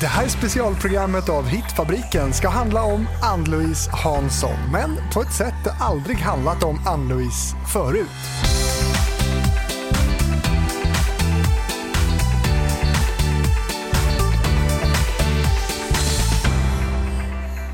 Det här specialprogrammet av Hitfabriken ska handla om Ann-Louise Hansson, men på ett sätt det aldrig handlat om Ann-Louise förut.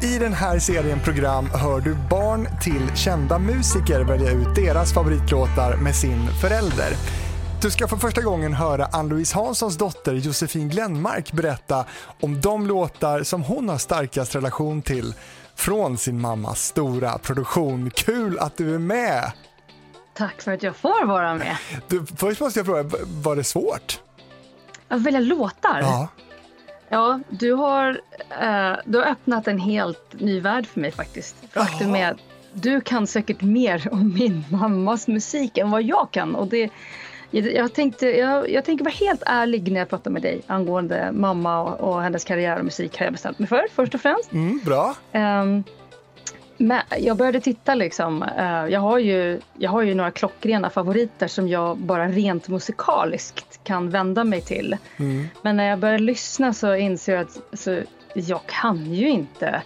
I den här serien program hör du barn till kända musiker välja ut deras favoritlåtar med sin förälder. Du ska för första gången höra Ann-Louise Hanssons dotter Josefin Glenmark berätta om de låtar som hon har starkast relation till från sin mammas stora produktion. Kul att du är med! Tack för att jag får vara med. Du, först måste jag fråga, var det svårt? Att välja låtar? Ja. Ja, du har, eh, du har öppnat en helt ny värld för mig faktiskt. Faktum är att du kan säkert mer om min mammas musik än vad jag kan. Och det, jag, tänkte, jag, jag tänker vara helt ärlig när jag pratar med dig angående mamma och, och hennes karriär och musik har jag bestämt mig för först och främst. Mm, bra. Um, men jag började titta liksom. Uh, jag, har ju, jag har ju några klockrena favoriter som jag bara rent musikaliskt kan vända mig till. Mm. Men när jag började lyssna så inser jag att så, jag kan ju inte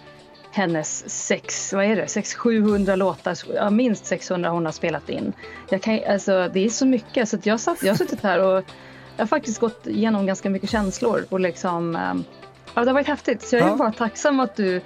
hennes sex, vad är det, 600-700 låtar, ja, minst 600 hon har spelat in. Jag kan, alltså, det är så mycket. Så jag, satt, jag har suttit här och jag har faktiskt gått igenom ganska mycket känslor och liksom, eh, ja, det har varit häftigt. Så jag är ja. bara tacksam att du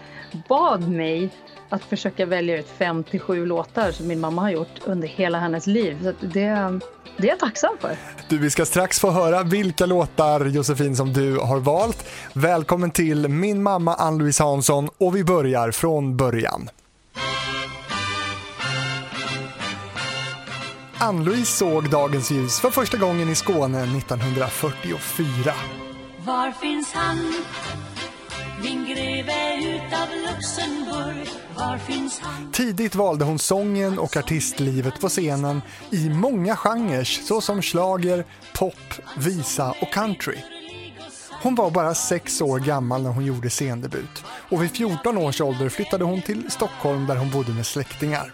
bad mig att försöka välja ut 57 låtar som min mamma har gjort under hela hennes liv. Så det, det är jag tacksam för. Du, vi ska strax få höra vilka låtar Josefin som du har valt. Välkommen till min mamma Ann-Louise Hansson och vi börjar från början. Ann-Louise såg dagens ljus för första gången i Skåne 1944. Var finns han? Min greve utav Luxemburg, var finns han? Tidigt valde hon sången och artistlivet på scenen i många genrer såsom slager, pop, visa och country. Hon var bara sex år gammal när hon gjorde scendebut och vid 14 års ålder flyttade hon till Stockholm där hon bodde med släktingar.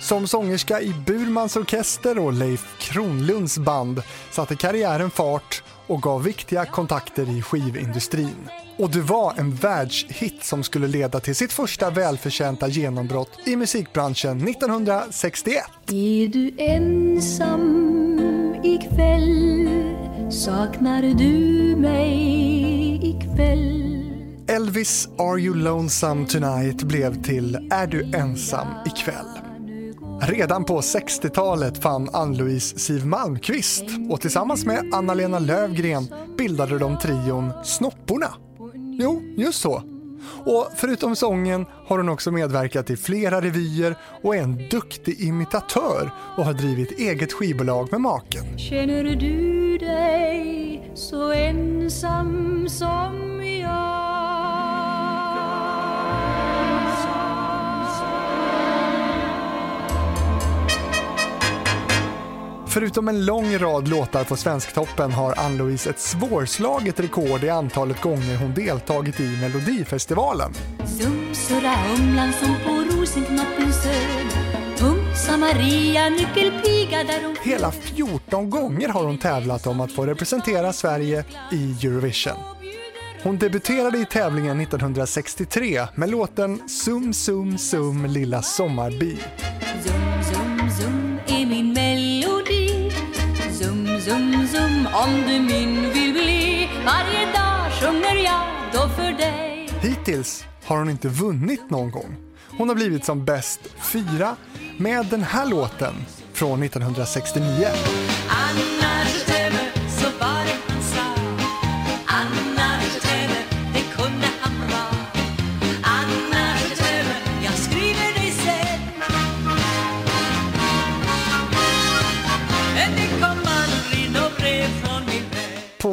Som sångerska i Burmans orkester och Leif Kronlunds band satte karriären fart och gav viktiga kontakter i skivindustrin. Och det var en världshit som skulle leda till sitt första välförtjänta genombrott i musikbranschen 1961. Är du ensam ikväll? Saknar du mig ikväll? Elvis Are You Lonesome Tonight blev till Är du ensam ikväll? Redan på 60-talet fann Ann-Louise Siv Malmqvist och tillsammans med Anna-Lena Lövgren bildade de trion Snopporna. Jo, just så. Och förutom sången har hon också medverkat i flera revyer och är en duktig imitatör och har drivit eget skivbolag med maken. Känner du dig så ensam som Förutom en lång rad låtar på Svensktoppen har Ann-Louise ett svårslaget rekord i antalet gånger hon deltagit i Melodifestivalen. Sumsura humlan som på Maria nyckelpiga där hon... Hela 14 gånger har hon tävlat om att få representera Sverige i Eurovision. Hon debuterade i tävlingen 1963 med låten Sum sum sum lilla sommarby. Om du min vill bli Varje dag sjunger jag då för dig Hittills har hon inte vunnit någon gång. Hon har blivit som bäst fyra med den här låten från 1969.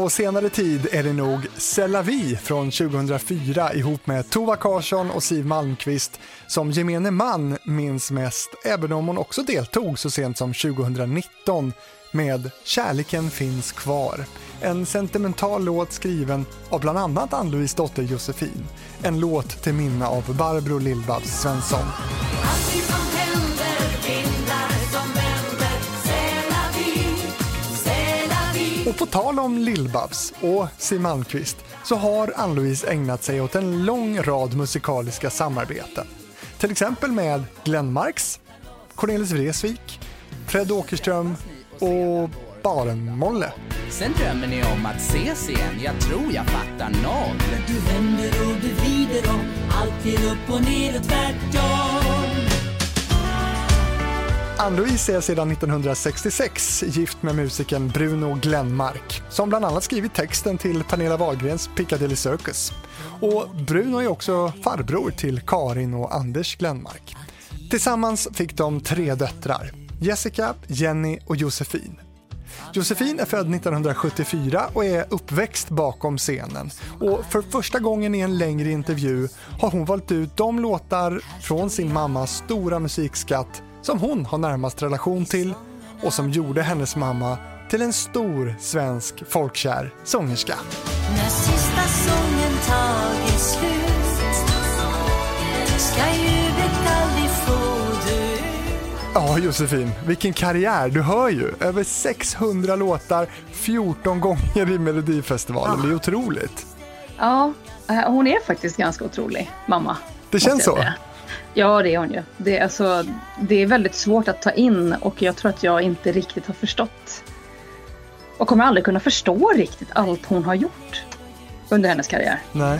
På senare tid är det nog Sellavi från 2004 ihop med Tova Karsson och Siv Malmqvist som gemene man minns mest, även om hon också deltog så sent som 2019 med Kärleken finns kvar. En sentimental låt skriven av bland annat Ann-Louise dotter Josefin. En låt till minne av Barbro Lill-Babs Svensson. Och på tal om Lill-Babs och Siw Malmkvist så har Ann-Louise ägnat sig åt en lång rad musikaliska samarbeten. Till exempel med Glenn Marks, Cornelis Vreeswijk, Fred Åkerström och Barenmolle. Sen drömmer ni om att ses igen, jag tror jag fattar noll. Du vänder och du vrider om, allt är upp och ner och tvärtom. Ann-Louise är sedan 1966 gift med musikern Bruno Glenmark som bland annat skrivit texten till Pernilla Wahlgrens Piccadilly Circus. Och Bruno är också farbror till Karin och Anders Glenmark. Tillsammans fick de tre döttrar, Jessica, Jenny och Josefin. Josefin är född 1974 och är uppväxt bakom scenen. Och för första gången i en längre intervju har hon valt ut de låtar från sin mammas stora musikskatt som hon har närmast relation till och som gjorde hennes mamma till en stor svensk folkkär sångerska. När sista sången tagit slut ska ljudet aldrig få dö Ja, Josefin, vilken karriär! Du hör ju, över 600 låtar 14 gånger i Melodifestivalen. Ja. Det är otroligt. Ja, eh, hon är faktiskt ganska otrolig, mamma. Det känns så? Ja, det är hon ju. Det är, alltså, det är väldigt svårt att ta in och jag tror att jag inte riktigt har förstått och kommer aldrig kunna förstå riktigt allt hon har gjort under hennes karriär. Nej.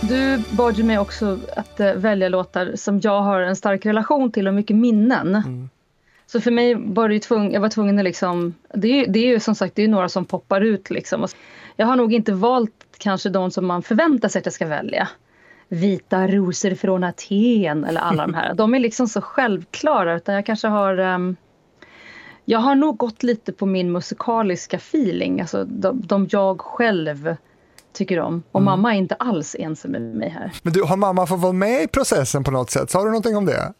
Du bad ju mig också att eh, välja låtar som jag har en stark relation till och mycket minnen. Mm. Så för mig var det tvung, jag var tvungen att liksom, det är, det är ju som sagt det är några som poppar ut liksom. Jag har nog inte valt kanske de som man förväntar sig att jag ska välja. Vita rosor från Aten eller alla de här. De är liksom så självklara utan jag kanske har um, jag har nog gått lite på min musikaliska feeling, alltså de, de jag själv tycker om. Och mm. mamma är inte alls ensam med mig här. Men du, har mamma fått vara med i processen på något sätt? Sa du någonting om det?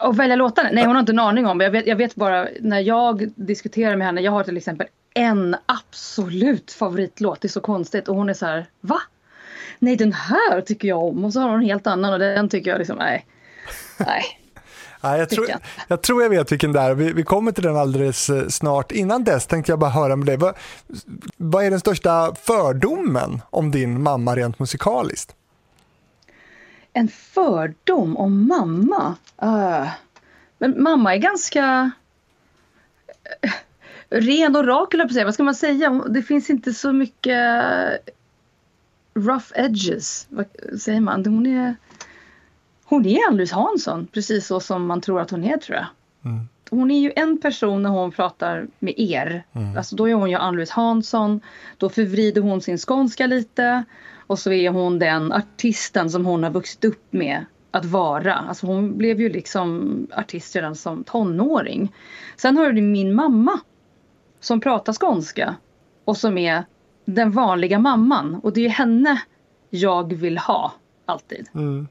Och välja låtarna? Nej, hon har inte en aning om. Jag vet, jag vet bara när jag diskuterar med henne. Jag har till exempel en absolut favoritlåt. Det är så konstigt. Och hon är så här, va? Nej, den här tycker jag om. Och så har hon en helt annan och den tycker jag liksom, nej. Nej. Ja, jag, tror, jag tror jag vet vilken det är. Vi, vi kommer till den alldeles eh, snart. Innan dess tänkte jag bara höra med dig. Vad, vad är den största fördomen om din mamma rent musikaliskt? En fördom om mamma? Uh, men mamma är ganska uh, ren och rak, eller på säga. Vad ska man säga? Det finns inte så mycket rough edges. Vad säger man? Hon är, hon är Ann-Louise Hansson, precis så som man tror att hon är, tror jag. Mm. Hon är ju en person när hon pratar med er. Mm. Alltså då är hon ju Ann-Louise Hansson. Då förvrider hon sin skånska lite. Och så är hon den artisten som hon har vuxit upp med att vara. Alltså hon blev ju liksom artist redan som tonåring. Sen har du min mamma som pratar skånska och som är den vanliga mamman. Och det är ju henne jag vill ha alltid. Mm.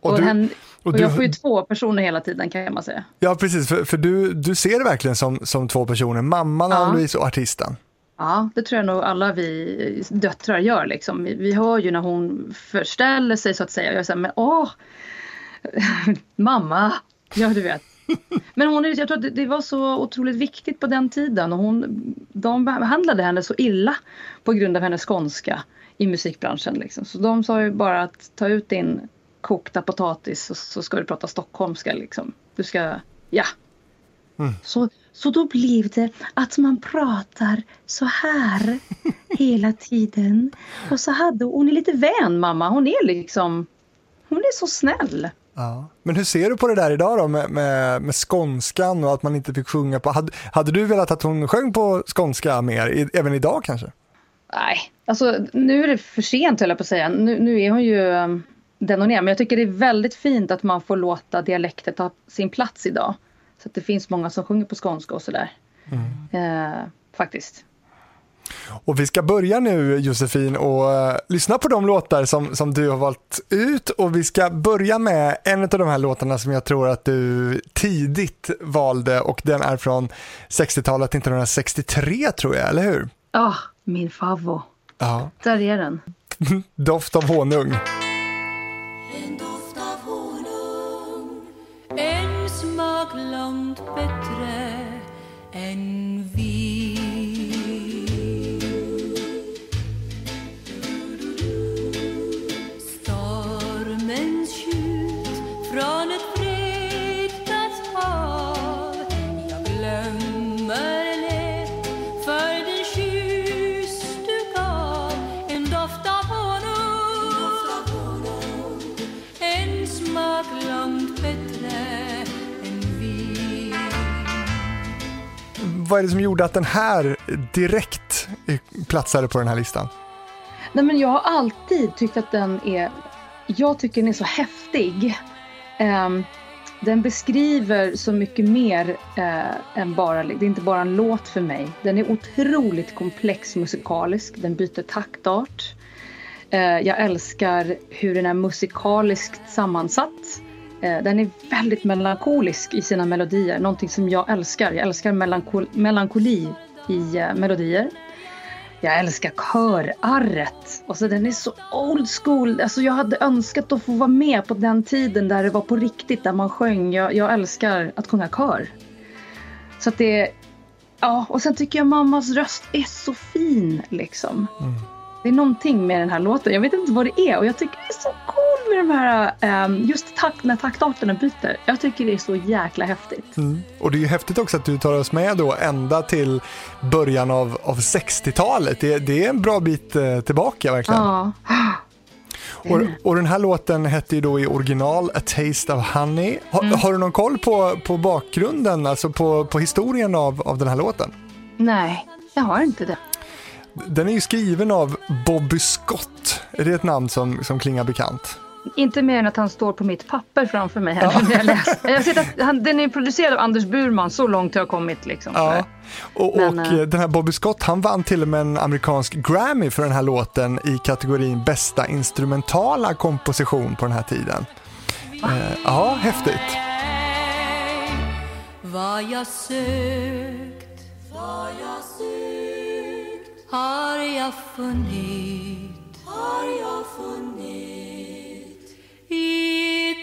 Och, och, du, henne, och, och jag får ju två personer hela tiden kan man säga. Ja precis, för, för du, du ser det verkligen som, som två personer, mamman ja. Louise och artisten. Ja, det tror jag nog alla vi döttrar gör. Liksom. Vi, hör ju när hon förställer sig så att säga. Jag säger, men åh, mamma, ja du vet. Men hon, jag tror att det var så otroligt viktigt på den tiden och hon, de behandlade henne så illa på grund av hennes skånska i musikbranschen. Liksom. Så de sa ju bara att ta ut din kokta potatis och så ska du prata stockholmska. Liksom. Du ska, ja. Mm. Så så då blev det att man pratar så här hela tiden. Och så hade hon är lite vän mamma. Hon är liksom, hon är så snäll. Ja. Men hur ser du på det där idag då med, med, med skånskan och att man inte fick sjunga på, hade, hade du velat att hon sjöng på skånska mer, i, även idag kanske? Nej, alltså nu är det för sent höll jag på att säga. Nu, nu är hon ju um, den hon är. Men jag tycker det är väldigt fint att man får låta dialekter ta sin plats idag. Så det finns många som sjunger på skånska och sådär. Mm. Eh, faktiskt. Och vi ska börja nu Josefin och uh, lyssna på de låtar som, som du har valt ut och vi ska börja med en av de här låtarna som jag tror att du tidigt valde och den är från 60-talet, 1963 tror jag, eller hur? Ja, oh, min favvo. Ja. Där är den. Doft av honung. Långt bättre Vad är det som gjorde att den här direkt eh, platsade på den här listan? Nej, men jag har alltid tyckt att den är... Jag tycker den är så häftig. Um, den beskriver så mycket mer eh, än bara... Det är inte bara en låt för mig. Den är otroligt komplex musikalisk. Den byter taktart. Eh, jag älskar hur den är musikaliskt sammansatt. Eh, den är väldigt melankolisk i sina melodier. Någonting som jag älskar. Jag älskar melankol melankoli i eh, melodier. Jag älskar körarret. Alltså den är så old school. Alltså jag hade önskat att få vara med på den tiden där det var på riktigt, där man sjöng. Jag, jag älskar att sjunga kör. Så att det... Ja, och sen tycker jag mammas röst är så fin liksom. Mm. Det är någonting med den här låten. Jag vet inte vad det är och jag tycker det är så cool med de här, um, just takt, när taktarterna byter. Jag tycker det är så jäkla häftigt. Mm. Och det är ju häftigt också att du tar oss med då ända till början av, av 60-talet. Det, det, är en bra bit eh, tillbaka verkligen. Ja. Och, och, den här låten hette ju då i original A Taste of Honey. Ha, mm. Har du någon koll på, på bakgrunden, alltså på, på historien av, av den här låten? Nej, jag har inte det. Den är ju skriven av Bobby Scott. Är det ett namn som, som klingar bekant? Inte mer än att han står på mitt papper framför mig här ja. när jag läser. Jag ser att han, den är producerad av Anders Burman, så långt har jag kommit. Liksom, ja. Och, Men, och uh, den här Bobby Scott, han vann till och med en amerikansk Grammy för den här låten i kategorin bästa instrumentala komposition på den här tiden. Uh, ja, häftigt. Vad jag sökt, vad jag sökt har jag funnit, har jag funnit i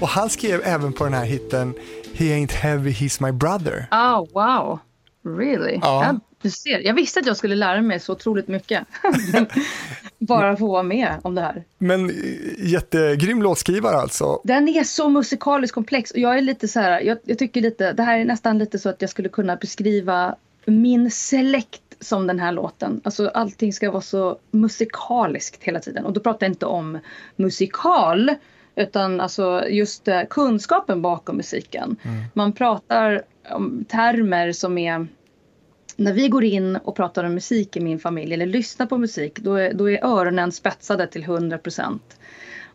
Och han skrev även på den här hitten He ain't heavy, he's my brother. Oh, wow. Really? Ja. Ja, du ser, jag visste att jag skulle lära mig så otroligt mycket. Bara få vara med om det här. Men eh, jättegrym låtskrivare alltså. Den är så musikaliskt komplex och jag är lite så här, jag, jag, tycker lite, det här är nästan lite så att jag skulle kunna beskriva min släkt som den här låten. Alltså allting ska vara så musikaliskt hela tiden och då pratar jag inte om musikal utan alltså just uh, kunskapen bakom musiken. Mm. Man pratar om termer som är när vi går in och pratar om musik i min familj eller lyssnar på musik då är, då är öronen spetsade till 100 procent.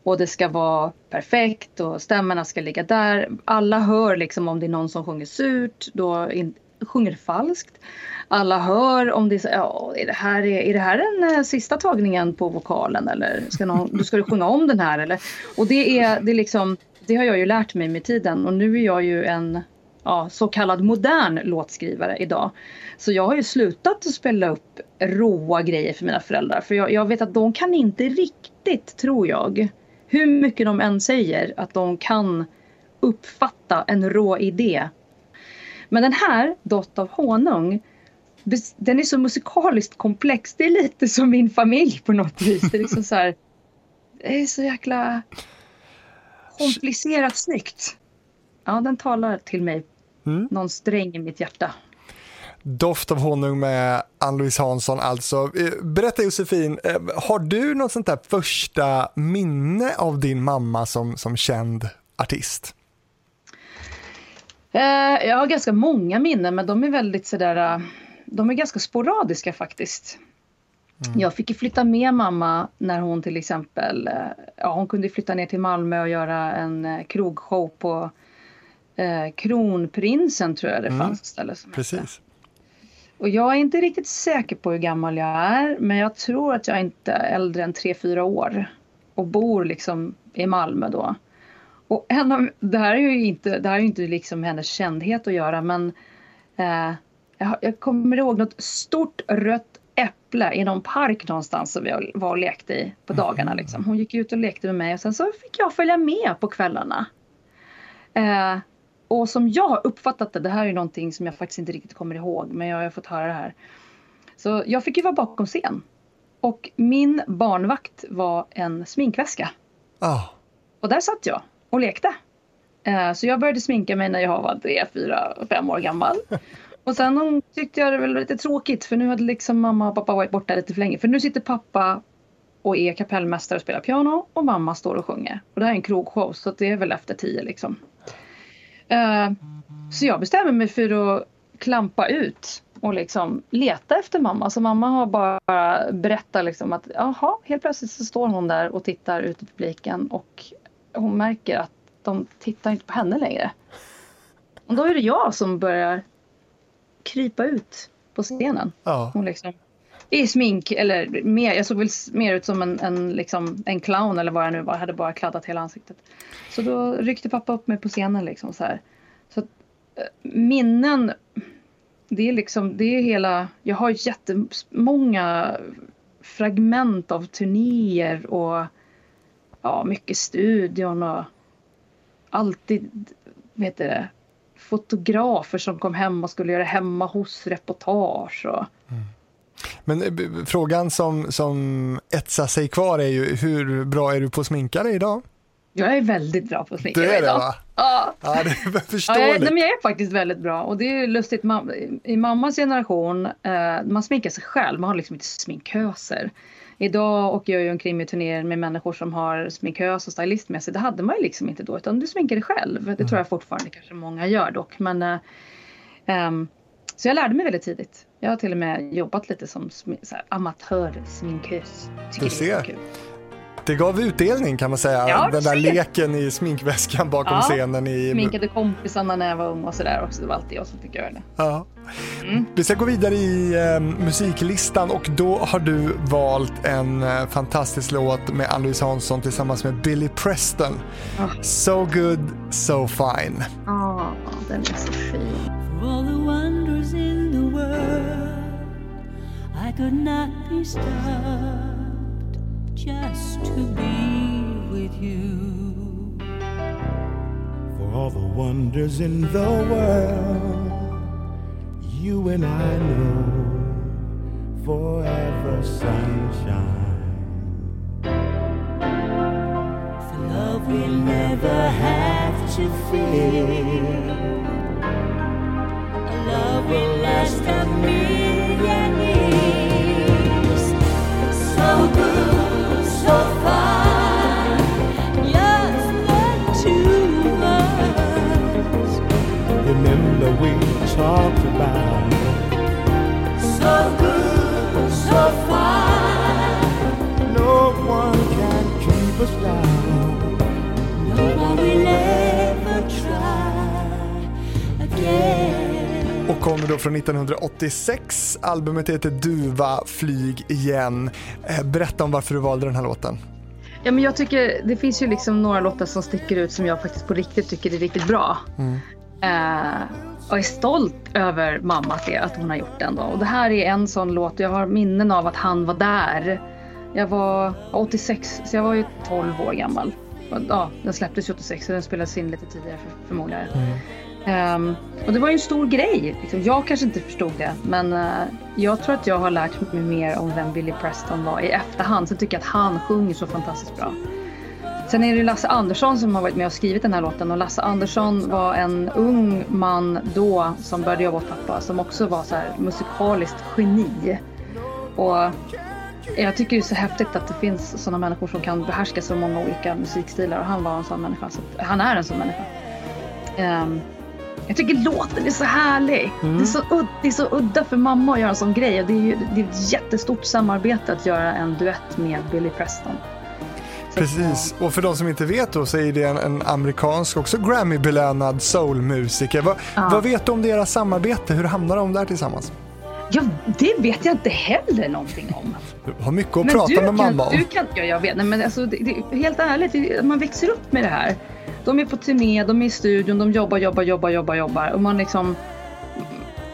Och det ska vara perfekt och stämmorna ska ligga där. Alla hör liksom om det är någon som sjunger surt, då in, sjunger falskt. Alla hör om det är så, ja, är det här, är det här den eh, sista tagningen på vokalen eller ska, någon, ska du sjunga om den här eller? Och det är, det är liksom, det har jag ju lärt mig med tiden och nu är jag ju en ja, så kallad modern låtskrivare idag. Så jag har ju slutat att spela upp råa grejer för mina föräldrar. För jag, jag vet att de kan inte riktigt, tror jag, hur mycket de än säger att de kan uppfatta en rå idé. Men den här, Dott av honung, den är så musikaliskt komplex. Det är lite som min familj på något vis. Det är liksom så här, det är så jäkla komplicerat snyggt. Ja, den talar till mig. Mm. Någon sträng i mitt hjärta. Doft av honung med Ann-Louise Hansson alltså. Eh, berätta Josefin, eh, har du något sånt där första minne av din mamma som, som känd artist? Eh, jag har ganska många minnen men de är väldigt sådär, de är ganska sporadiska faktiskt. Mm. Jag fick flytta med mamma när hon till exempel, ja hon kunde flytta ner till Malmö och göra en krogshow på eh, Kronprinsen tror jag det mm. fanns ett ställe som Precis. Hette. Och jag är inte riktigt säker på hur gammal jag är men jag tror att jag inte är äldre än 3-4 år och bor liksom i Malmö då. Och en av, det här är ju inte, det här är inte liksom hennes kändhet att göra men eh, jag, jag kommer ihåg något stort rött Äpple i någon park någonstans som vi var och lekte i på mm. dagarna. Liksom. Hon gick ut och lekte med mig och sen så fick jag följa med på kvällarna. Eh, och som jag har uppfattat det, det här är någonting som jag faktiskt inte riktigt kommer ihåg men jag har fått höra det här. Så jag fick ju vara bakom scen. Och min barnvakt var en sminkväska. Oh. Och där satt jag och lekte. Eh, så jag började sminka mig när jag var tre, fyra, fem år gammal. Och sen tyckte jag det var lite tråkigt för nu hade liksom mamma och pappa varit borta lite för länge. För nu sitter pappa och är kapellmästare och spelar piano och mamma står och sjunger. Och det här är en krogshow så det är väl efter tio liksom. Uh, så jag bestämmer mig för att klampa ut och liksom leta efter mamma. Så mamma har bara berättat liksom att jaha, helt plötsligt så står hon där och tittar ut i publiken och hon märker att de tittar inte på henne längre. Och då är det jag som börjar krypa ut på scenen. Ja. Hon liksom, i smink, eller mer, jag såg väl mer ut som en, en, liksom, en clown eller vad jag nu var. Jag hade bara kladdat hela ansiktet. Så då ryckte pappa upp mig på scenen liksom så här. Så att, eh, minnen, det är liksom, det är hela, jag har jättemånga fragment av turnéer och ja, mycket studion och alltid, vet det, fotografer som kom hem och skulle göra hemma hos-reportage. Och... Mm. Men eh, frågan som, som etsar sig kvar är ju hur bra är du på att sminka dig idag? Jag är väldigt bra på att sminka mig idag. Du är det va? Ja. ja det är förståeligt. Ja, jag, nej, men jag är faktiskt väldigt bra och det är lustigt. I mammas generation, eh, man sminkar sig själv, man har liksom inte sminköser. Idag åker jag ju omkring med turnéer med människor som har sminkös och stylist med sig. Det hade man ju liksom inte då utan du sminkar dig själv. Det tror jag fortfarande kanske många gör dock. Men, uh, um, så jag lärde mig väldigt tidigt. Jag har till och med jobbat lite som amatörsminkös. Du ser. Det gav utdelning kan man säga. Ja, Den där leken i sminkväskan bakom ja, scenen. I... Sminkade kompisarna när jag var ung och sådär också. Det var alltid jag som fick göra det. Ja. Mm. Vi ska gå vidare i eh, musiklistan och då har du valt en eh, fantastisk låt med Ann-Louise Hansson tillsammans med Billy Preston. Oh. So good, so fine. Ja, oh, den är så fin. Could not be stopped just to be with you. For all the wonders in the world, you and I know forever sunshine. For love we'll never have to fear. Love will last a million years. We talked about. So good, so fine. No one can keep us down. No one will ever try again. Och kommer då från 1986. Albumet heter Duva, flyg igen. Eh, berätta om varför du valde den här låten. Ja, men jag tycker det finns ju liksom några låtar som sticker ut som jag faktiskt på riktigt tycker är riktigt bra. Mm. Uh, och är stolt över mamma att hon har gjort den. Då. Och det här är en sån låt, jag har minnen av att han var där. Jag var 86, så jag var ju 12 år gammal. Ja, den släpptes 86 så den spelades in lite tidigare för, förmodligen. Mm. Um, och det var ju en stor grej. Liksom. Jag kanske inte förstod det men uh, jag tror att jag har lärt mig mer om vem Billy Preston var i efterhand. Så jag tycker att han sjunger så fantastiskt bra. Sen är det Lasse Andersson som har varit med och skrivit den här låten och Lasse Andersson var en ung man då som började jobba åt pappa som också var så här musikaliskt geni. Och jag tycker det är så häftigt att det finns sådana människor som kan behärska så många olika musikstilar och han var en sån människa. Så han är en sån människa. Um, jag tycker låten är så härlig. Mm. Det, är så udda, det är så udda för mamma att göra en sån grej. Och det är ju det är ett jättestort samarbete att göra en duett med Billy Preston. Precis, och för de som inte vet då så är det en, en amerikansk, också Grammy-belönad soulmusiker. Va, ja. Vad vet du om deras samarbete? Hur hamnar de där tillsammans? Ja, det vet jag inte heller någonting om. Du har mycket att men prata med kan, mamma om. Du kan, ja, jag vet. Nej, men alltså, det, det, helt ärligt, man växer upp med det här. De är på turné, de är i studion, de jobbar, jobbar, jobbar, jobbar, jobbar. Och man liksom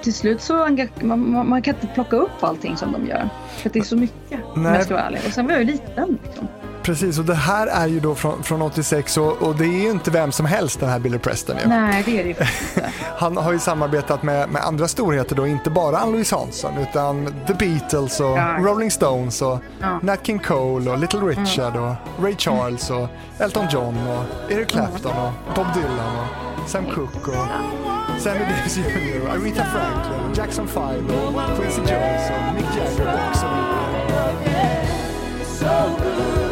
till slut så man, man kan inte plocka upp allting som de gör. För det är så mycket, om jag ska vara ärlig. Och sen var jag ju liten. Liksom. Precis, och det här är ju då från, från 86 och, och, det är ju inte vem som helst den här Billy Preston. Ju. Nej, det är det ju inte. Han har ju samarbetat med, med andra storheter då, inte bara Ann-Louise Hansson utan The Beatles och ja. Rolling Stones och ja. Nat King Cole och Little Richard mm. och Ray Charles och Elton John och Eric Clapton och Bob Dylan och Sam Cooke och Sammy Davis Jr, Aretha Franklin, Jackson 5 och Quincy Jones och Mick Jagger och så vidare.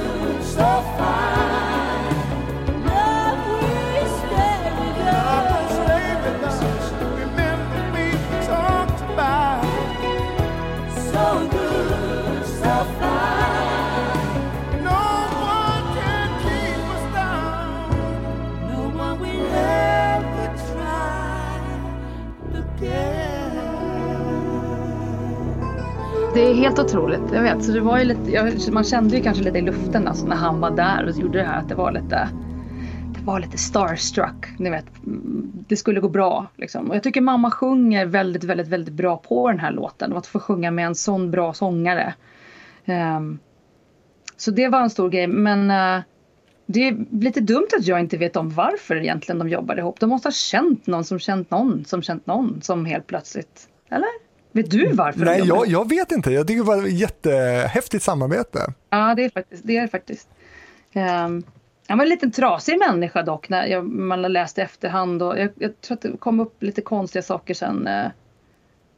so far. Det är helt otroligt. Jag vet, så det var ju lite, man kände ju kanske lite i luften alltså, när han var där och gjorde det här att det var lite det var lite starstruck. Ni vet, mm, det skulle gå bra. Liksom. Och jag tycker mamma sjunger väldigt, väldigt, väldigt bra på den här låten. Och att få sjunga med en sån bra sångare. Um, så det var en stor grej. Men uh, det är lite dumt att jag inte vet om varför egentligen de jobbade ihop. De måste ha känt någon som känt någon som känt någon som helt plötsligt. Eller? Vet du varför Nej, jag, jag vet inte. Jag tycker det var ett jättehäftigt samarbete. Ja, det är faktiskt. Det är faktiskt. Um, han var en liten trasig människa dock, när jag, man läste efterhand. Och jag, jag tror att det kom upp lite konstiga saker sen. Uh,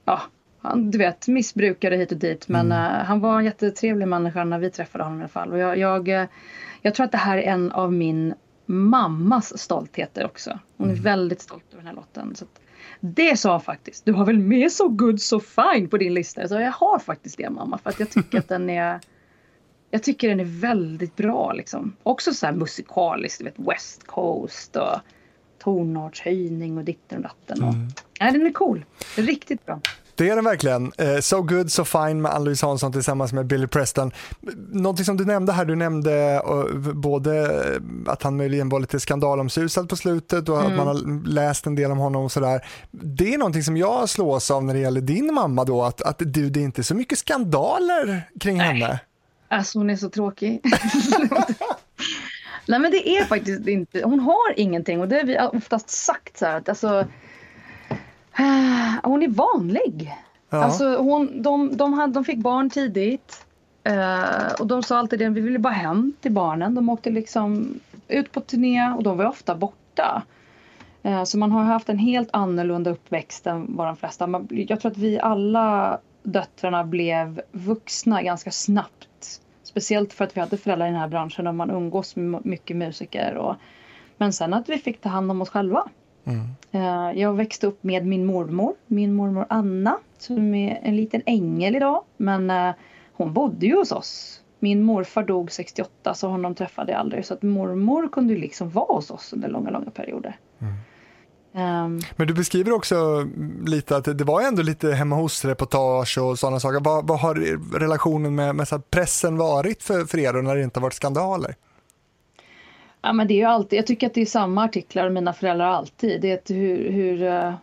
ja, han, du vet, missbrukare hit och dit. Men mm. uh, han var en jättetrevlig människa när vi träffade honom i alla fall. Och jag, jag, uh, jag tror att det här är en av min mammas stoltheter också. Hon är mm. väldigt stolt över den här låten. Så att, det sa faktiskt. Du har väl med So Good So Fine på din lista? Så jag har faktiskt det mamma för att jag tycker att den är jag tycker den är väldigt bra liksom. Också så här musikaliskt, du vet West Coast och tonartshöjning och ditten och datten. Och, mm. Nej, den är cool. Riktigt bra. Det är den verkligen. Eh, so good, so fine med Ann-Louise Hansson tillsammans med Billy Preston. Någonting som du nämnde här, du nämnde både att han möjligen var lite skandalomsusad på slutet och mm. att man har läst en del om honom och sådär. Det är någonting som jag slås av när det gäller din mamma då, att, att du, det är inte så mycket skandaler kring Nej. henne. Alltså hon är så tråkig. Nej men det är faktiskt inte, hon har ingenting och det har vi oftast sagt så här att alltså Hon är vanlig. Ja. Alltså hon, de, de, hade, de fick barn tidigt. Uh, och de sa alltid det, vi ville bara hem till barnen. De åkte liksom ut på turné och de var ofta borta. Uh, så man har haft en helt annorlunda uppväxt än vad de flesta. Man, jag tror att vi alla döttrarna blev vuxna ganska snabbt. Speciellt för att vi hade föräldrar i den här branschen och man umgås med mycket musiker. Och, men sen att vi fick ta hand om oss själva. Mm. Jag växte upp med min mormor, min mormor Anna, som är en liten ängel idag. Men eh, hon bodde ju hos oss. Min morfar dog 68 så honom träffade jag aldrig. Så att mormor kunde liksom vara hos oss under långa, långa perioder. Mm. Um, Men du beskriver också lite att det var ändå lite hemma hos-reportage och sådana saker. Vad, vad har relationen med, med pressen varit för, för er när det inte har varit skandaler? Ja, men det är ju alltid, jag tycker att det är samma artiklar mina föräldrar alltid. Det är hur, hur, eh,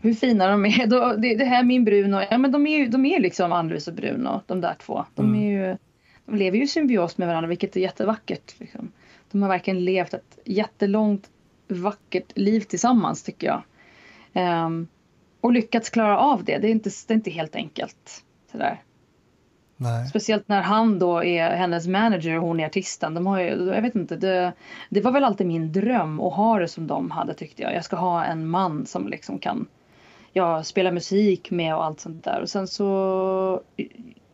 hur fina de är. Det, det här är min Bruno, ja men de är ju de är liksom Ann-Louise och Bruno, de där två. De, mm. är ju, de lever ju i symbios med varandra vilket är jättevackert. Liksom. De har verkligen levt ett jättelångt vackert liv tillsammans tycker jag. Um, och lyckats klara av det. Det är inte, det är inte helt enkelt. Sådär. Nej. Speciellt när han då är hennes manager och hon är artisten. De har ju, jag vet inte, det, det var väl alltid min dröm att ha det som de hade tyckte jag. Jag ska ha en man som liksom kan ja, spela musik med och allt sånt där. Och sen så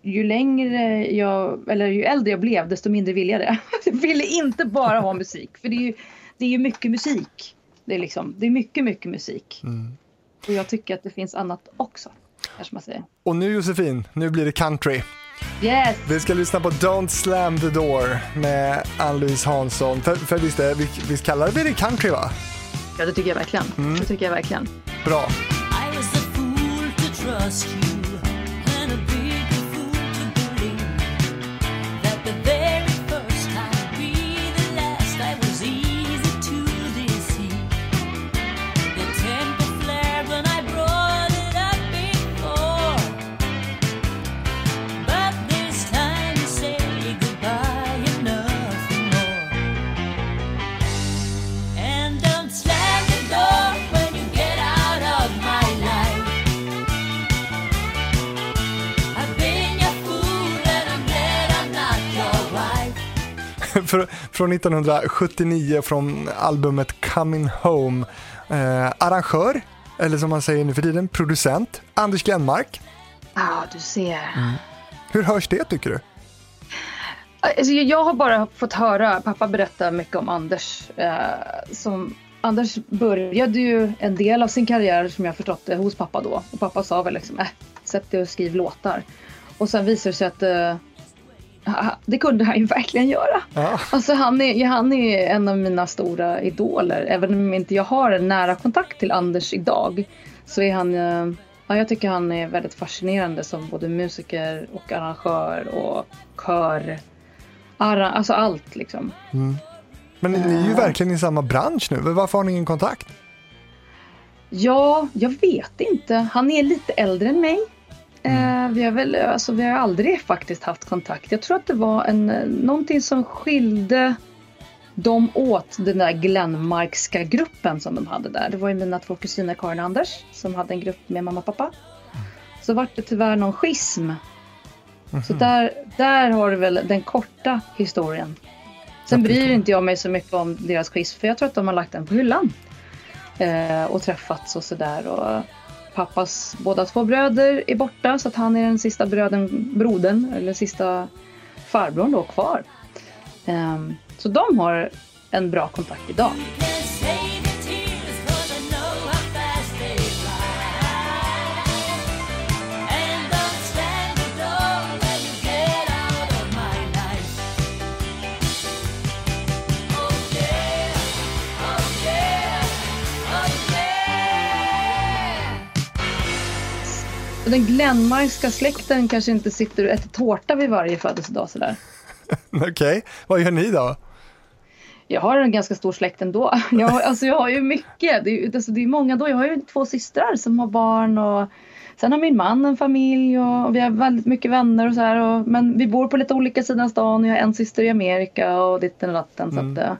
ju längre jag, eller ju äldre jag blev desto mindre ville jag det. Jag ville inte bara ha musik. För det är ju, det är ju mycket musik. Det är, liksom, det är mycket, mycket musik. Mm. Och jag tycker att det finns annat också. Och nu Josefin, nu blir det country. Yes. Vi ska lyssna på Don't slam the door med Ann-Louise Hansson. För, för visst, visst, visst kallar vi det country va? Ja det tycker jag verkligen. Mm. Det tycker jag verkligen. Bra. Från 1979 från albumet Coming Home. Eh, arrangör, eller som man säger nu för tiden, producent, Anders Glenmark. Ja, ah, du ser. Mm. Hur hörs det tycker du? Alltså, jag har bara fått höra, pappa berätta mycket om Anders. Eh, som, Anders började ju en del av sin karriär som jag förstått det hos pappa då. Och pappa sa väl liksom, äh, sätt dig och skriv låtar. Och sen visade det sig att eh, det kunde han ju verkligen göra. Ja. Alltså han är, han är en av mina stora idoler. Även om inte jag har en nära kontakt till Anders idag så är han eh, Ja, jag tycker han är väldigt fascinerande som både musiker och arrangör och kör. Alltså allt liksom. Mm. Men ni är ju verkligen i samma bransch nu. Varför har ni ingen kontakt? Ja, jag vet inte. Han är lite äldre än mig. Mm. Vi, har väl, alltså, vi har aldrig faktiskt haft kontakt. Jag tror att det var en, någonting som skilde dem åt den där Glenmarkska gruppen som de hade där. Det var ju mina två kusiner Karin och Anders som hade en grupp med mamma och pappa. Så vart det tyvärr någon schism. Mm -hmm. Så där, där har du väl den korta historien. Sen bryr inte jag mig så mycket om deras schism för jag tror att de har lagt den på hyllan. Eh, och träffats och sådär. Och pappas båda två bröder är borta så att han är den sista bröden, brodern eller sista farbrorn då kvar. Um, så de har en bra kontakt idag. Den Glenmarkska släkten kanske inte sitter och äter tårta vid varje födelsedag sådär. Okej, okay. vad gör ni då? jag har en ganska stor släkt ändå. Jag, har, alltså jag har ju mycket. Det är, alltså det är många då. Jag har ju två systrar som har barn och sen har min man en familj och vi har väldigt mycket vänner och så här. Och, men vi bor på lite olika sidan stan och jag har en syster i Amerika och ditten och datten. Mm. Så att, eh.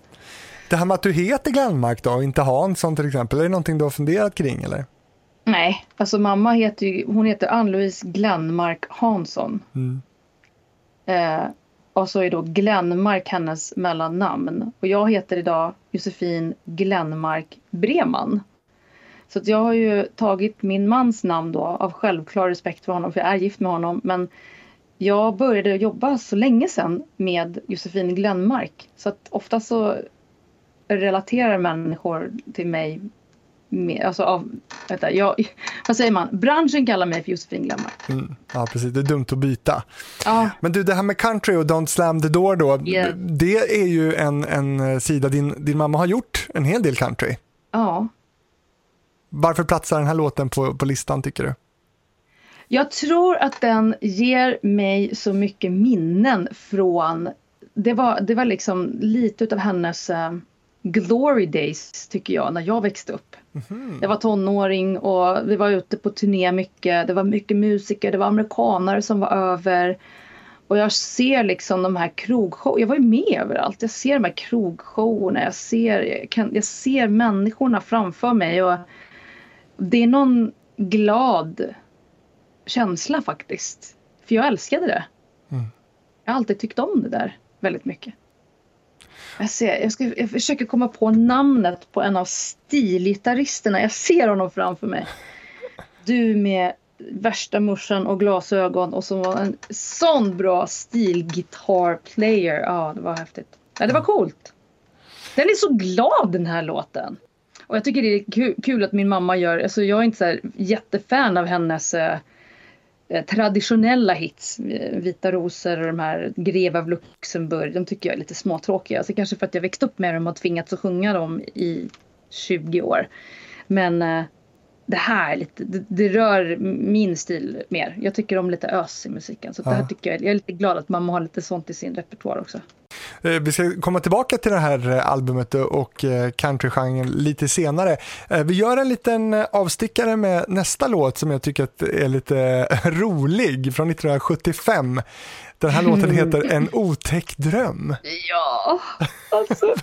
det här med att du heter Glenmark då, inte Hansson till exempel, är det någonting du har funderat kring eller? Nej, alltså mamma heter ju, hon heter Ann-Louise Glenmark Hansson. Mm. Eh, och så är då Glenmark hennes mellannamn. Och jag heter idag Josefin Glenmark Breman. Så jag har ju tagit min mans namn då av självklar respekt för honom, för jag är gift med honom. Men jag började jobba så länge sedan med Josefin Glenmark. Så att ofta så relaterar människor till mig med, alltså av, vänta, jag, vad säger man, branschen kallar mig för Josefin Glenmark. Mm, ja, precis, det är dumt att byta. Ja. Men du, det här med country och Don't slam the door då, yeah. det är ju en, en sida, din, din mamma har gjort en hel del country. Ja. Varför platsar den här låten på, på listan tycker du? Jag tror att den ger mig så mycket minnen från, det var, det var liksom lite av hennes uh, glory days tycker jag när jag växte upp. Mm. Jag var tonåring och vi var ute på turné mycket. Det var mycket musiker, det var amerikanare som var över. Och jag ser liksom de här krogshowerna, jag var ju med överallt. Jag ser de här krogshowerna, jag ser, jag, kan, jag ser människorna framför mig. Och det är någon glad känsla faktiskt. För jag älskade det. Mm. Jag har alltid tyckt om det där väldigt mycket. Jag, ser, jag, ska, jag försöker komma på namnet på en av stilgitarristerna. Jag ser honom framför mig. Du med värsta morsan och glasögon och som var en sån bra stilgitarrplayer. Ja, det var häftigt. Ja, det var coolt. Den är så glad den här låten. Och jag tycker det är kul, att min mamma gör, alltså jag är inte så här jättefan av hennes eh, Eh, traditionella hits, eh, Vita rosor och de här Greve av Luxemburg, de tycker jag är lite småtråkiga. Alltså kanske för att jag växt upp med dem och tvingats att sjunga dem i 20 år. Men eh, det här lite, det, det, rör min stil mer. Jag tycker om lite ös i musiken. Så ja. det här tycker jag, jag är lite glad att mamma har lite sånt i sin repertoar också. Eh, vi ska komma tillbaka till det här eh, albumet och eh, countrygenren lite senare. Vi gör en liten avstickare med nästa låt som jag tycker är lite rolig från 1975. Den här låten heter En otäck dröm. Ja, alltså.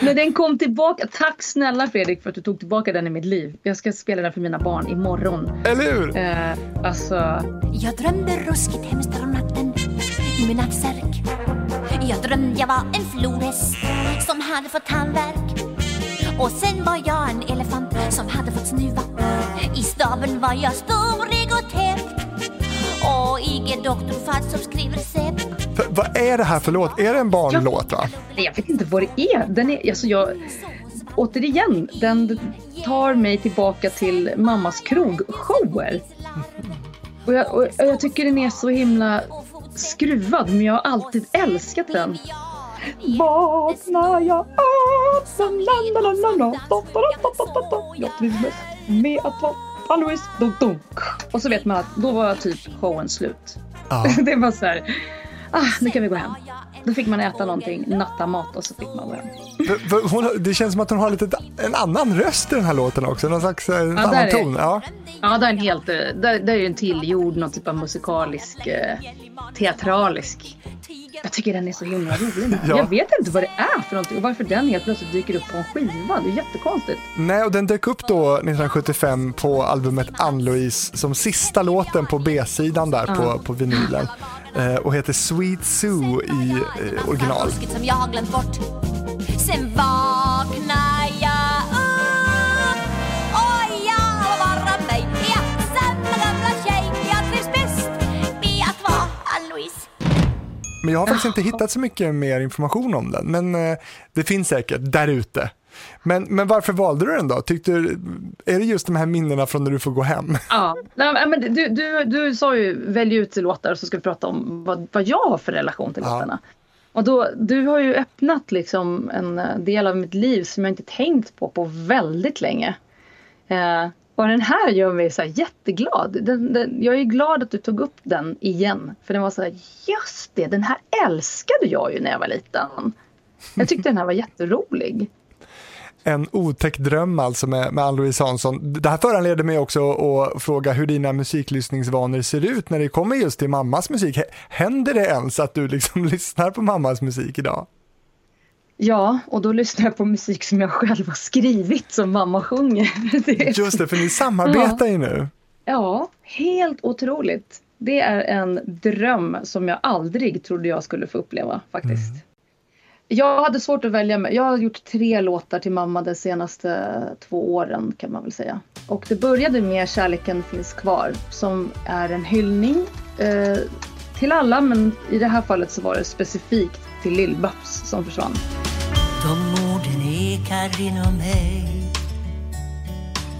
När den kom tillbaka, tack snälla Fredrik för att du tog tillbaka den i mitt liv. Jag ska spela den för mina barn imorgon. Eller hur? Eh, alltså. Jag drömde ruskigt hemskt om natten i min nattsärk. Jag drömde jag var en flodhäst som hade fått tandvärk. Och sen var jag en elefant som hade fått snuva. I staben var jag storig och tät. Och IG doktor Fadd som skriver recept. Vad är det här för låt? Är det en barnlåt? Va? Jag vet inte vad det är. Den är alltså jag, återigen, den tar mig tillbaka till mammas krogshower. Och jag, och jag tycker den är så himla skruvad, men jag har alltid älskat den. Vaknar jag av som la la la la Jag trivs mest med att vara Alois Och så vet man att då var typ showen slut. Ja. det var så här, ah, nu kan vi gå hem. Då fick man äta någonting, nattamat och så fick man gå hem. Hon, det känns som att hon har lite en annan röst i den här låten också, någon slags eh, en ja, annan ton. Ja, ja det är en helt, eh, där, där är en tillgjord, någon typ av musikalisk, eh, teatralisk. Jag tycker den är så himla rolig. Ja. Jag vet inte vad det är för någonting och varför den helt plötsligt dyker upp på en skiva. Det är jättekonstigt. Nej, och den dök upp då 1975 på albumet Ann-Louise som sista låten på B-sidan där ja. på, på vinylen. Eh, och heter Sweet Sue i eh, original. Som jag har glömt bort. Sen vaknar jag upp och jag vara mig. Ja, samma gamla tjej. Jag trivs bäst med att vara Ann-Louise. Men jag har faktiskt inte hittat så mycket mer information om den, men eh, det finns säkert där ute. Men, men varför valde du den då? Tyckte, är det just de här minnena från när du får gå hem? Ja, Nej, men du, du, du sa ju välj ut låtar så ska vi prata om vad, vad jag har för relation till ja. låtarna. Och då, du har ju öppnat liksom en del av mitt liv som jag inte tänkt på på väldigt länge. Eh, och den här gör mig så jätteglad. Den, den, jag är glad att du tog upp den igen. För den var så här, just det, den här älskade jag ju när jag var liten. Jag tyckte den här var jätterolig en otäck dröm alltså med, med Ann-Louise Hansson. Det här föranleder mig också att fråga hur dina musiklyssningsvanor ser ut när det kommer just till mammas musik. Händer det ens att du liksom lyssnar på mammas musik idag? Ja, och då lyssnar jag på musik som jag själv har skrivit som mamma sjunger. Det Just det, för ni samarbetar ja. ju nu. Ja, helt otroligt. Det är en dröm som jag aldrig trodde jag skulle få uppleva faktiskt. Mm. Jag hade svårt att välja. Jag har gjort tre låtar till mamma de senaste två åren kan man väl säga. Och det började med Kärleken finns kvar som är en hyllning eh, till alla men i det här fallet så var det specifikt till Lill-Babs som försvann. De orden ekar inom mig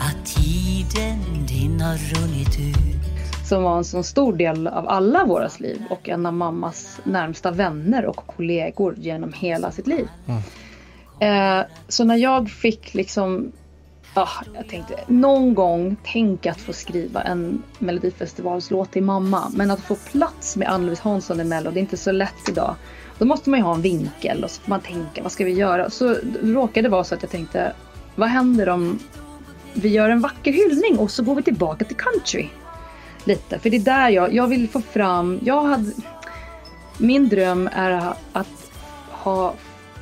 att tiden din har runnit ut som var en så stor del av alla våras liv och en av mammas närmsta vänner och kollegor genom hela sitt liv. Mm. Eh, så när jag fick liksom, ah, jag tänkte någon gång tänka att få skriva en melodifestivalslåt till mamma. Men att få plats med Ann-Louise Hansson i Mello, det är inte så lätt idag. Då måste man ju ha en vinkel och så får man tänka, vad ska vi göra? Så råkade det vara så att jag tänkte, vad händer om vi gör en vacker hyllning och så går vi tillbaka till country lite. För det är där jag, jag vill få fram, jag hade, min dröm är att ha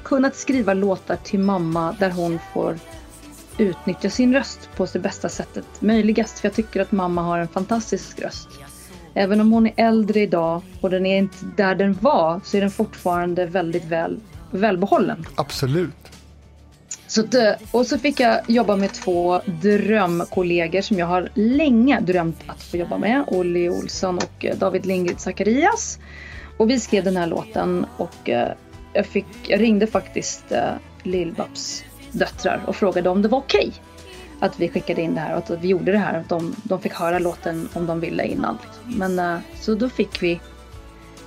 kunnat skriva låtar till mamma där hon får utnyttja sin röst på det bästa sättet möjligast. För jag tycker att mamma har en fantastisk röst. Även om hon är äldre idag och den är inte där den var så är den fortfarande väldigt väl, välbehållen. Absolut. Så det, och så fick jag jobba med två drömkollegor som jag har länge drömt att få jobba med. Olli Olsson och eh, David Lindgren Zacharias. Och vi skrev den här låten och eh, jag, fick, jag ringde faktiskt eh, Lill-Babs döttrar och frågade om det var okej. Okay att vi skickade in det här och att vi gjorde det här. Att de, de fick höra låten om de ville innan. Men så då fick vi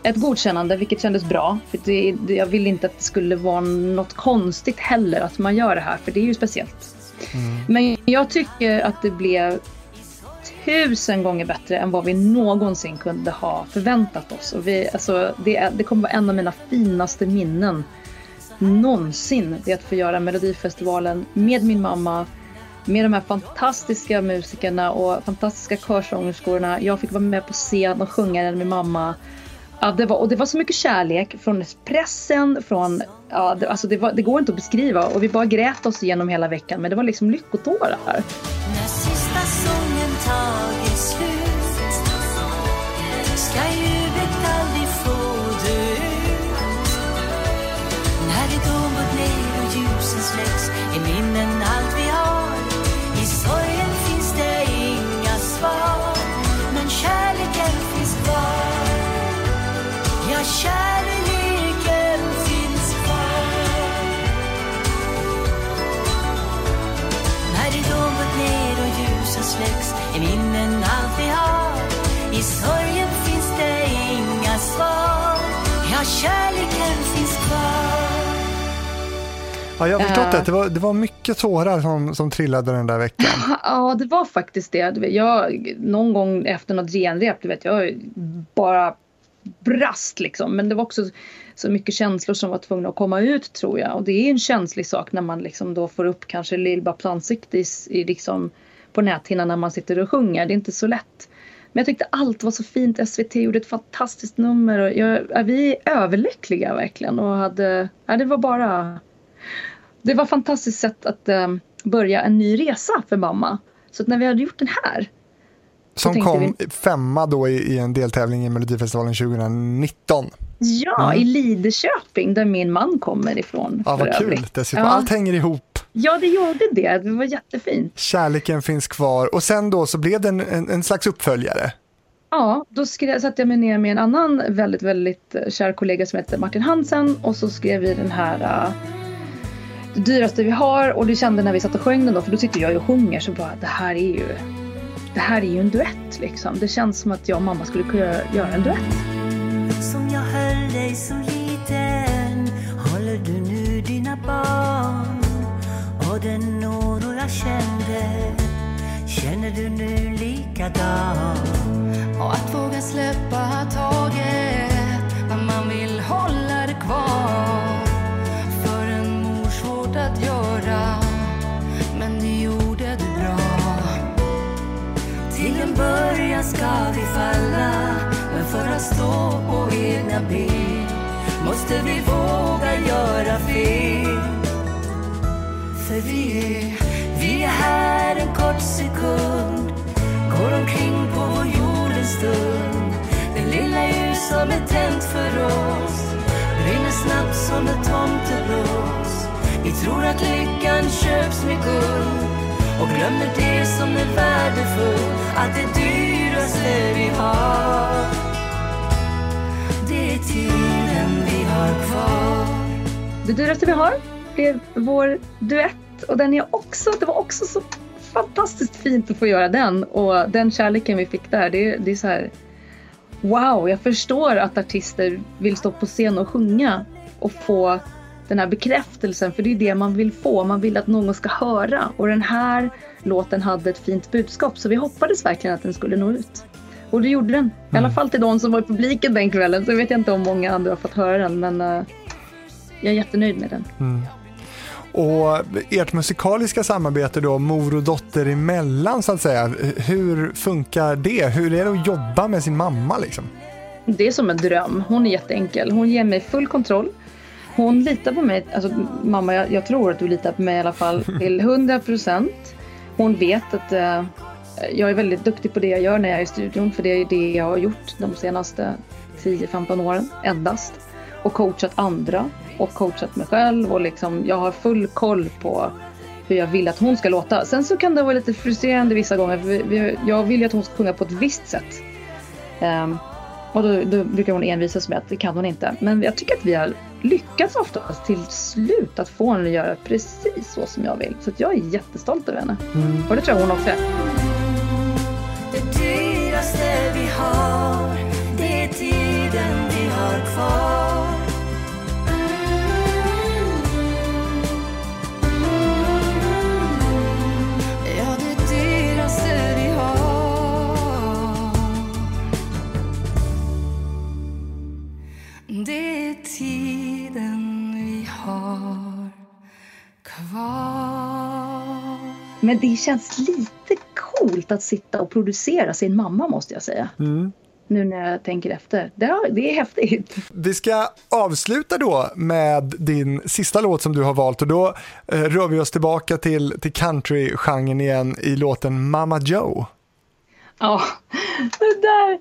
ett godkännande, vilket kändes bra. För det, jag ville inte att det skulle vara något konstigt heller att man gör det här, för det är ju speciellt. Mm. Men jag tycker att det blev tusen gånger bättre än vad vi någonsin kunde ha förväntat oss. Och vi, alltså, det, det kommer vara en av mina finaste minnen någonsin. Det att få göra Melodifestivalen med min mamma, med de här fantastiska musikerna och fantastiska körsångerskorna. Jag fick vara med på scen och sjunga den med mamma. Ja, det var, och det var så mycket kärlek från pressen, från, ja, det, alltså det, var, det går inte att beskriva och vi bara grät oss igenom hela veckan men det var liksom lyckotårar. När sista sången tagit slut ska ju kärleken finns kvar. Ja, jag har förstått uh, det. var, det var mycket tårar som, som trillade den där veckan. Ja, det var faktiskt det. Jag, någon gång efter något genrep, du vet, jag bara brast liksom. Men det var också så mycket känslor som var tvungna att komma ut tror jag. Och det är en känslig sak när man liksom då får upp kanske Lill-Babs ansikte i, i liksom på näthinnan när man sitter och sjunger. Det är inte så lätt. Men jag tyckte allt var så fint. SVT gjorde ett fantastiskt nummer. Och jag, vi är överlyckliga verkligen. Och hade, ja, det var bara... Det var ett fantastiskt sätt att um, börja en ny resa för mamma. Så när vi hade gjort den här. Som kom vi... femma då i, i en deltävling i Melodifestivalen 2019. Ja, mm. i Lidköping där min man kommer ifrån. Ja, vad kul. Dessutom. Ja. Allt hänger ihop. Ja, det gjorde det. Det var jättefint. Kärleken finns kvar. Och sen då så blev det en, en, en slags uppföljare. Ja, då skrev, satte jag mig ner med en annan väldigt, väldigt kär kollega som heter Martin Hansen och så skrev vi den här uh, det dyraste vi har och det kände när vi satt och sjöng den då, för då sitter jag och sjunger så bara det här är ju det här är ju en duett liksom. Det känns som att jag och mamma skulle kunna göra en duett. Som jag höll dig så du nu likadan? Och att våga släppa taget när man vill hålla det kvar. För en mor svårt att göra men det gjorde du bra. Till en början ska vi falla men för att stå på egna ben måste vi våga göra fel. För vi är, vi är här en kort sekund. Går omkring på vår jord en stund. Det lilla ljus som är tänt för oss Brinner snabbt som ett tomteblås. Vi tror att lyckan köps med guld och glömmer det som är värdefullt Att det dyraste vi har Det är tiden vi har kvar. Det dyraste vi har blev vår duett och den är också, det var också så fantastiskt fint att få göra den och den kärleken vi fick där, det, det är så här Wow, jag förstår att artister vill stå på scen och sjunga och få den här bekräftelsen för det är det man vill få. Man vill att någon ska höra och den här låten hade ett fint budskap så vi hoppades verkligen att den skulle nå ut. Och det gjorde den. I alla mm. fall till de som var i publiken den kvällen. Så vet jag inte om många andra har fått höra den men uh, jag är jättenöjd med den. Mm. Och ert musikaliska samarbete då, mor och dotter emellan så att säga, hur funkar det? Hur är det att jobba med sin mamma liksom? Det är som en dröm. Hon är jätteenkel. Hon ger mig full kontroll. Hon litar på mig. Alltså, mamma, jag, jag tror att du litar på mig i alla fall till 100 procent. Hon vet att uh, jag är väldigt duktig på det jag gör när jag är i studion. För det är det jag har gjort de senaste 10-15 åren endast. Och coachat andra och coachat mig själv och liksom, jag har full koll på hur jag vill att hon ska låta. Sen så kan det vara lite frustrerande vissa gånger för jag vill ju att hon ska sjunga på ett visst sätt. Um, och då, då, brukar hon envisas med att det kan hon inte. Men jag tycker att vi har lyckats oftast till slut att få henne att göra precis så som jag vill. Så jag är jättestolt över henne. Mm. Och det tror jag hon också är. Det dyraste vi har, det är tiden vi har kvar. Det är tiden vi har kvar Men det känns lite coolt att sitta och producera sin mamma måste jag säga. Mm. Nu när jag tänker efter. Det, det är häftigt. Vi ska avsluta då med din sista låt som du har valt och då eh, rör vi oss tillbaka till, till country-genren igen i låten Mama Joe. Ja, det där,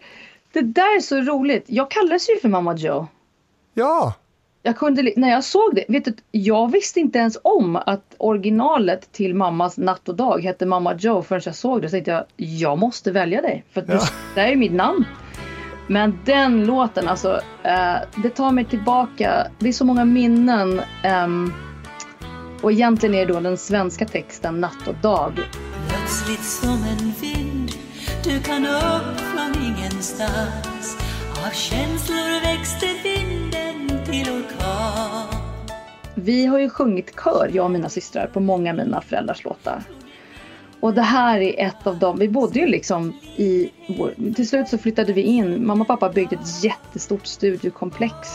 det där är så roligt. Jag kallas ju för Mama Joe. Ja. jag kunde, när jag såg det, vet du, jag visste inte ens om att originalet till mammas natt och dag hette Mamma Joe förrän jag såg det. Så tänkte jag, jag måste välja dig. För ja. det, är mitt namn. Men den låten alltså, eh, det tar mig tillbaka. Det är så många minnen. Eh, och egentligen är det då den svenska texten Natt och dag. Plötsligt som en vind du kan upp från ingenstans Av känslor växte vinden till orkan Vi har ju sjungit kör, jag och mina systrar, på många av mina föräldrars låtar. Och det här är ett av dem. Vi bodde ju liksom i... Till slut så flyttade vi in. Mamma och pappa byggde ett jättestort studiokomplex.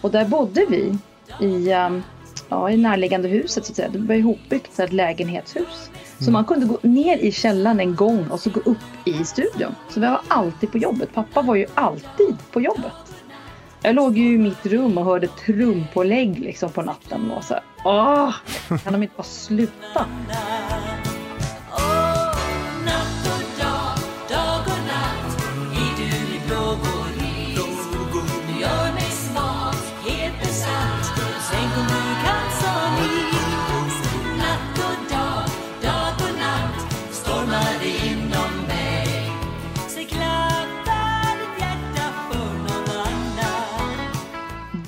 Och där bodde vi i, um, ja, i närliggande huset så att säga. Det var ihopbyggt ett lägenhetshus. Så man kunde gå ner i källaren en gång och så gå upp i studion. Så vi var alltid på jobbet. Pappa var ju alltid på jobbet. Jag låg ju i mitt rum och hörde trumpålägg liksom på natten och så åh, kan de inte bara sluta?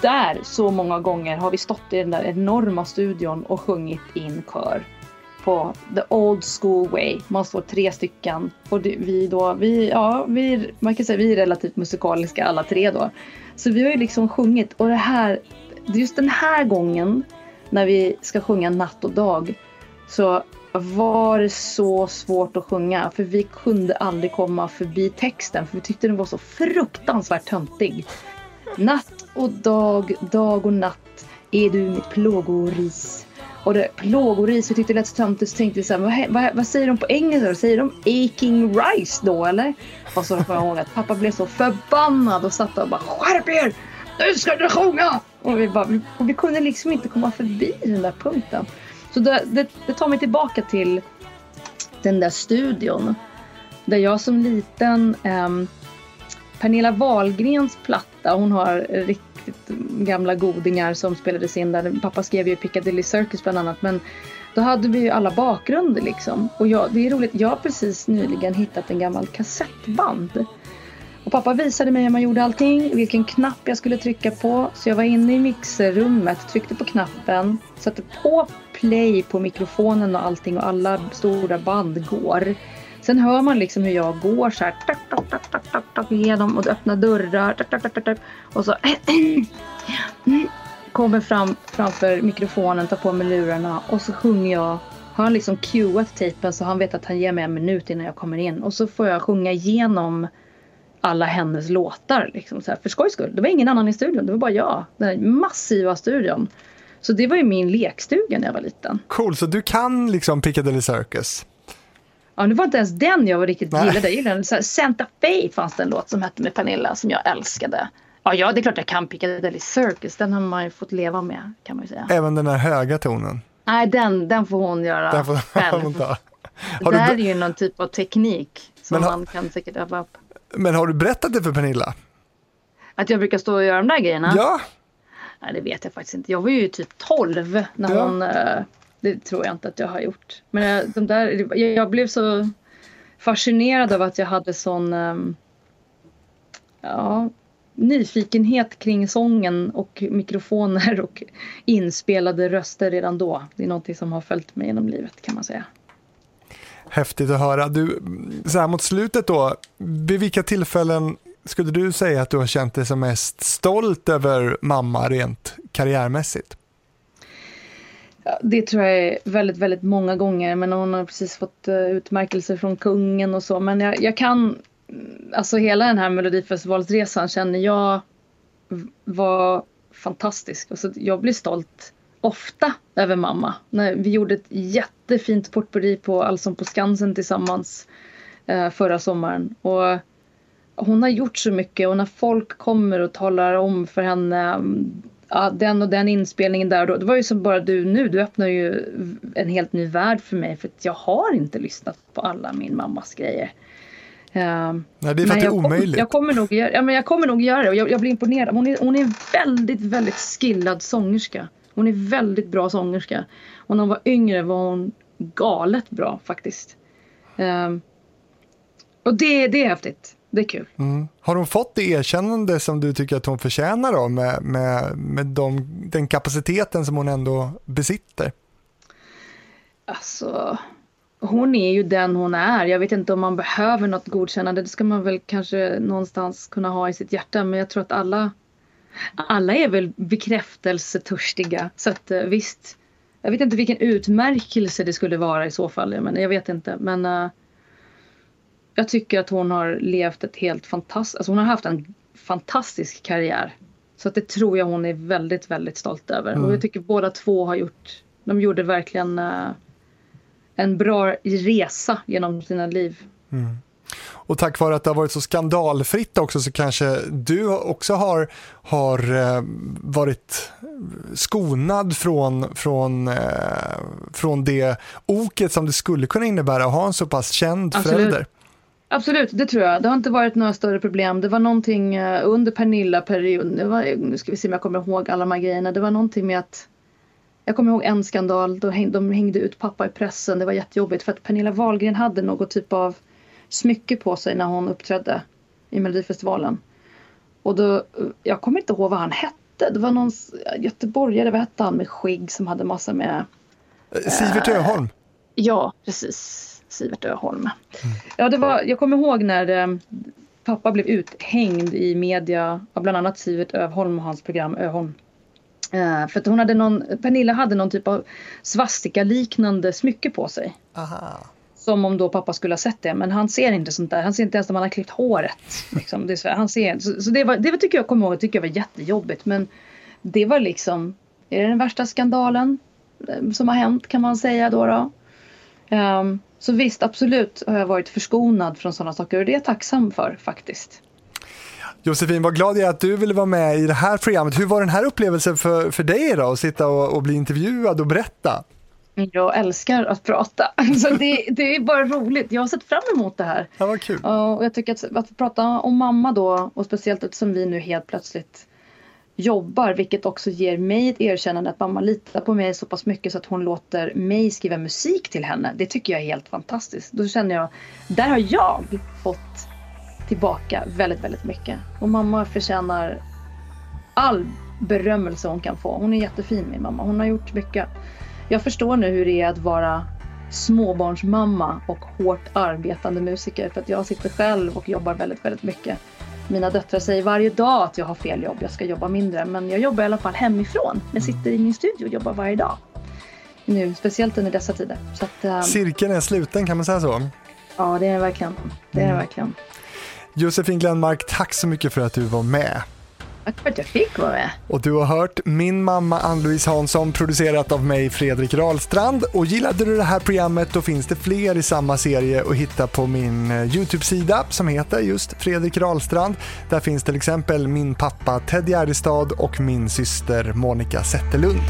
Där så många gånger har vi stått i den där enorma studion och sjungit in kör. På the old school way. Man står tre stycken. Och det, vi då, vi, ja, vi, man kan säga vi är relativt musikaliska alla tre då. Så vi har ju liksom sjungit och det här, just den här gången när vi ska sjunga natt och dag så var det så svårt att sjunga för vi kunde aldrig komma förbi texten för vi tyckte den var så fruktansvärt töntig. Natt och dag, dag och natt är du mitt plågoris. Och det plågoris, jag tyckte det lät så töntigt så tänkte vi så vad, vad, vad, säger de på engelska? Säger de aching rice då eller? Och så kommer jag ihåg att pappa blev så förbannad och satt och bara skärp er! Nu ska du sjunga! Och vi, bara, och vi kunde liksom inte komma förbi den där punkten. Så det, det, det tar mig tillbaka till den där studion. Där jag som liten um, Pernilla Wahlgrens platta, hon har riktigt gamla godingar som spelades in där. Pappa skrev ju Piccadilly Circus bland annat. Men då hade vi ju alla bakgrunder liksom. Och jag, det är roligt, jag har precis nyligen hittat en gammal kassettband. Och pappa visade mig hur man gjorde allting, vilken knapp jag skulle trycka på. Så jag var inne i mixerrummet, tryckte på knappen, satte på play på mikrofonen och allting och alla stora band går. Sen hör man liksom hur jag går så här. Tack, tack, tack, tack, tack, tack, igenom och öppnar dörrar. Tack, tack, tack, tack, och så mm, kommer fram framför mikrofonen, tar på mig lurarna och så sjunger jag. Har han liksom cuat tejpen så han vet att han ger mig en minut innan jag kommer in. Och så får jag sjunga igenom alla hennes låtar. Liksom, så här, för skojs skull. Det var ingen annan i studion, det var bara jag. Den här massiva studion. Så det var ju min lekstuga när jag var liten. Cool, så du kan liksom Piccadilly Circus? Ja, det var inte ens den jag var riktigt Nej. gillade. Jag gillade så här, Santa Fe fanns det en låt som hette med Pernilla som jag älskade. Ja, ja, det är klart jag kan Piccadilly Circus. Den har man ju fått leva med kan man ju säga. Även den här höga tonen? Nej, den, den får hon göra den får, själv. Hon ta. Har det här är ju någon typ av teknik som har, man kan säkert öva upp. Men har du berättat det för Pernilla? Att jag brukar stå och göra de där grejerna? Ja. Nej, det vet jag faktiskt inte. Jag var ju typ 12 när ja. hon uh, det tror jag inte att jag har gjort. Men eh, de där, jag blev så fascinerad av att jag hade sån ehm, ja, nyfikenhet kring sången och mikrofoner och inspelade röster redan då. Det är någonting som har följt mig genom livet kan man säga. Häftigt att höra. Du, så här mot slutet då, vid vilka tillfällen skulle du säga att du har känt dig som mest stolt över mamma rent karriärmässigt? Det tror jag är väldigt, väldigt många gånger. Men hon har precis fått eh, utmärkelser från kungen och så. Men jag, jag kan, mm, alltså hela den här melodifestivalsresan känner jag var fantastisk. Alltså, jag blir stolt ofta över mamma. När vi gjorde ett jättefint portburi på Allsång på Skansen tillsammans eh, förra sommaren. Och hon har gjort så mycket och när folk kommer och talar om för henne mm, ja, den och den inspelningen där och då. Det var ju som bara du nu, du öppnar ju en helt ny värld för mig för att jag har inte lyssnat på alla min mammas grejer. Uh, Nej, det är för att det är omöjligt. Jag, kommer nog, ja, men jag kommer nog göra det och jag, jag blir imponerad. Hon är, hon är en väldigt, väldigt skillad sångerska. Hon är väldigt bra sångerska. Och när hon var yngre var hon galet bra faktiskt. Um, och det, det är häftigt. Det är kul. Mm. Har hon fått det erkännande som du tycker att hon förtjänar då med, med, med de, den kapaciteten som hon ändå besitter? Alltså, hon är ju den hon är. Jag vet inte om man behöver något godkännande. Det ska man väl kanske någonstans kunna ha i sitt hjärta. Men jag tror att alla, alla är väl bekräftelsetörstiga. Så att eh, visst, jag vet inte vilken utmärkelse det skulle vara i så fall. Men jag vet inte. Men uh, jag tycker att hon har levt ett helt fantastiskt, alltså hon har haft en fantastisk karriär. Så att det tror jag hon är väldigt, väldigt stolt över. Mm. Och jag tycker båda två har gjort, de gjorde verkligen uh, en bra resa genom sina liv. Mm. Och tack vare att det har varit så skandalfritt också så kanske du också har, har eh, varit skonad från, från, eh, från det oket som det skulle kunna innebära att ha en så pass känd Absolut. förälder. Absolut, det tror jag. Det har inte varit några större problem. Det var någonting eh, under Pernilla-perioden, nu ska vi se om jag kommer ihåg alla de här grejerna. Det var någonting med att jag kommer ihåg en skandal, då häng, de hängde ut pappa i pressen. Det var jättejobbigt för att Pernilla Wahlgren hade något typ av smycke på sig när hon uppträdde i Melodifestivalen. Och då, jag kommer inte ihåg vad han hette. Det var någon göteborgare, vad hette han med skägg som hade massa med... Eh, Sivert Öholm? Ja, precis. Sivert Öholm. Mm. Ja, det var, jag kommer ihåg när eh, pappa blev uthängd i media av bland annat Sivert Öholm och hans program Öholm. Eh, för att hon hade någon, Pernilla hade någon typ av svastika-liknande smycke på sig. Aha. Som om då pappa skulle ha sett det. Men han ser inte sånt där. Han ser inte ens om han har klippt håret. Liksom. Det, han ser, så, så det, var, det tycker jag kommer ihåg, tycker jag var jättejobbigt. Men det var liksom, är det den värsta skandalen eh, som har hänt kan man säga då. då? Um, så visst, absolut har jag varit förskonad från sådana saker och det är jag tacksam för faktiskt. Josefin, vad glad jag är att du ville vara med i det här programmet. Hur var den här upplevelsen för, för dig då, att sitta och, och bli intervjuad och berätta? Jag älskar att prata. Så det, det, är bara roligt. Jag har sett fram emot det här. Ja, vad kul. Och jag tycker att, att prata om mamma då, och speciellt eftersom vi nu helt plötsligt jobbar, vilket också ger mig ett erkännande att mamma litar på mig så pass mycket så att hon låter mig skriva musik till henne. Det tycker jag är helt fantastiskt. Då känner jag, där har jag fått tillbaka väldigt, väldigt mycket. Och mamma förtjänar all berömmelse hon kan få. Hon är jättefin min mamma. Hon har gjort mycket. Jag förstår nu hur det är att vara småbarnsmamma och hårt arbetande musiker. För att jag sitter själv och jobbar väldigt, väldigt mycket. Mina döttrar säger varje dag att jag har fel jobb, jag ska jobba mindre. Men jag jobbar i alla fall hemifrån. Jag sitter i min studio och jobbar varje dag. Nu, speciellt under dessa tider. Så att, um... Cirkeln är sluten, kan man säga så? Ja, det är det verkligen. Det är mm. verkligen. Josefin Glenmark, tack så mycket för att du var med. Tack jag fick vara med. Och du har hört Min mamma Ann-Louise Hansson producerat av mig Fredrik Rahlstrand. Och gillade du det här programmet då finns det fler i samma serie att hitta på min eh, Youtube-sida som heter just Fredrik Rahlstrand. Där finns till exempel min pappa Ted Gärdestad och min syster Monica Zetterlund.